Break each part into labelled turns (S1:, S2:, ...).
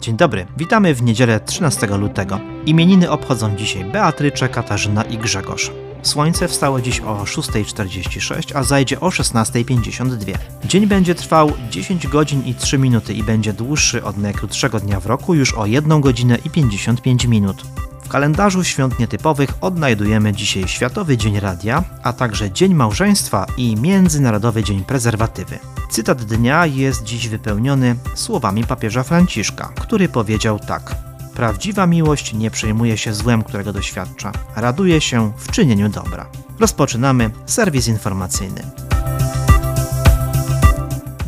S1: Dzień dobry, witamy w niedzielę 13 lutego. Imieniny obchodzą dzisiaj Beatrycze, Katarzyna i Grzegorz. Słońce wstało dziś o 6.46, a zajdzie o 16.52. Dzień będzie trwał 10 godzin i 3 minuty i będzie dłuższy od najkrótszego dnia w roku już o 1 godzinę i 55 minut. W kalendarzu świąt nietypowych odnajdujemy dzisiaj Światowy Dzień Radia, a także Dzień Małżeństwa i Międzynarodowy Dzień Prezerwatywy. Cytat dnia jest dziś wypełniony słowami papieża Franciszka, który powiedział tak: Prawdziwa miłość nie przejmuje się złem, którego doświadcza, raduje się w czynieniu dobra. Rozpoczynamy serwis informacyjny.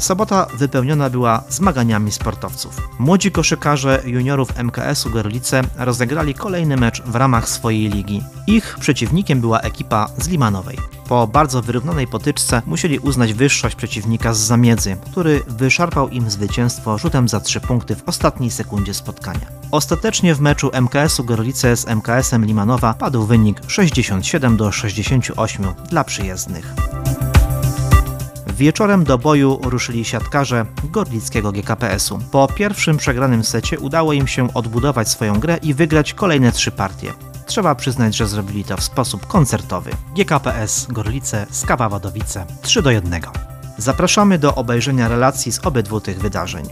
S1: Sobota wypełniona była zmaganiami sportowców. Młodzi koszykarze juniorów MKS-u Gorlice rozegrali kolejny mecz w ramach swojej ligi. Ich przeciwnikiem była ekipa z Limanowej. Po bardzo wyrównanej potyczce musieli uznać wyższość przeciwnika z Zamiedzy, który wyszarpał im zwycięstwo rzutem za 3 punkty w ostatniej sekundzie spotkania. Ostatecznie w meczu MKS-u Gorlice z MKS-em Limanowa padł wynik 67 do 68 dla przyjezdnych. Wieczorem do boju ruszyli siatkarze Gorlickiego GKPS-u. Po pierwszym przegranym secie udało im się odbudować swoją grę i wygrać kolejne trzy partie. Trzeba przyznać, że zrobili to w sposób koncertowy. GKPS Gorlice Skawa Wadowice 3 do 1. Zapraszamy do obejrzenia relacji z obydwu tych wydarzeń.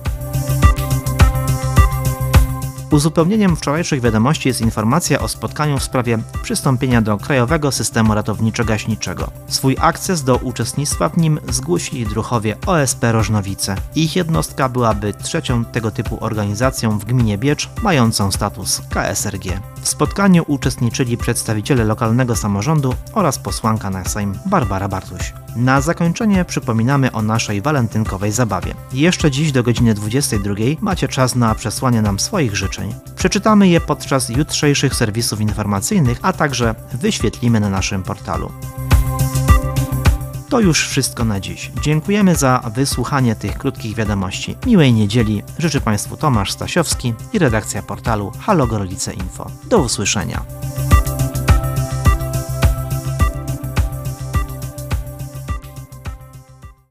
S1: Uzupełnieniem wczorajszych wiadomości jest informacja o spotkaniu w sprawie przystąpienia do Krajowego Systemu Ratowniczo-Gaśniczego. Swój akces do uczestnictwa w nim zgłosili druchowie OSP Rożnowice. Ich jednostka byłaby trzecią tego typu organizacją w gminie Biecz, mającą status KSRG. W spotkaniu uczestniczyli przedstawiciele lokalnego samorządu oraz posłanka na Sejm Barbara Bartuś. Na zakończenie przypominamy o naszej walentynkowej zabawie. Jeszcze dziś do godziny 22 macie czas na przesłanie nam swoich życzeń. Przeczytamy je podczas jutrzejszych serwisów informacyjnych, a także wyświetlimy na naszym portalu. To już wszystko na dziś. Dziękujemy za wysłuchanie tych krótkich wiadomości. Miłej niedzieli życzy Państwu Tomasz Stasiowski i redakcja portalu Halo Gorlice Info. Do usłyszenia.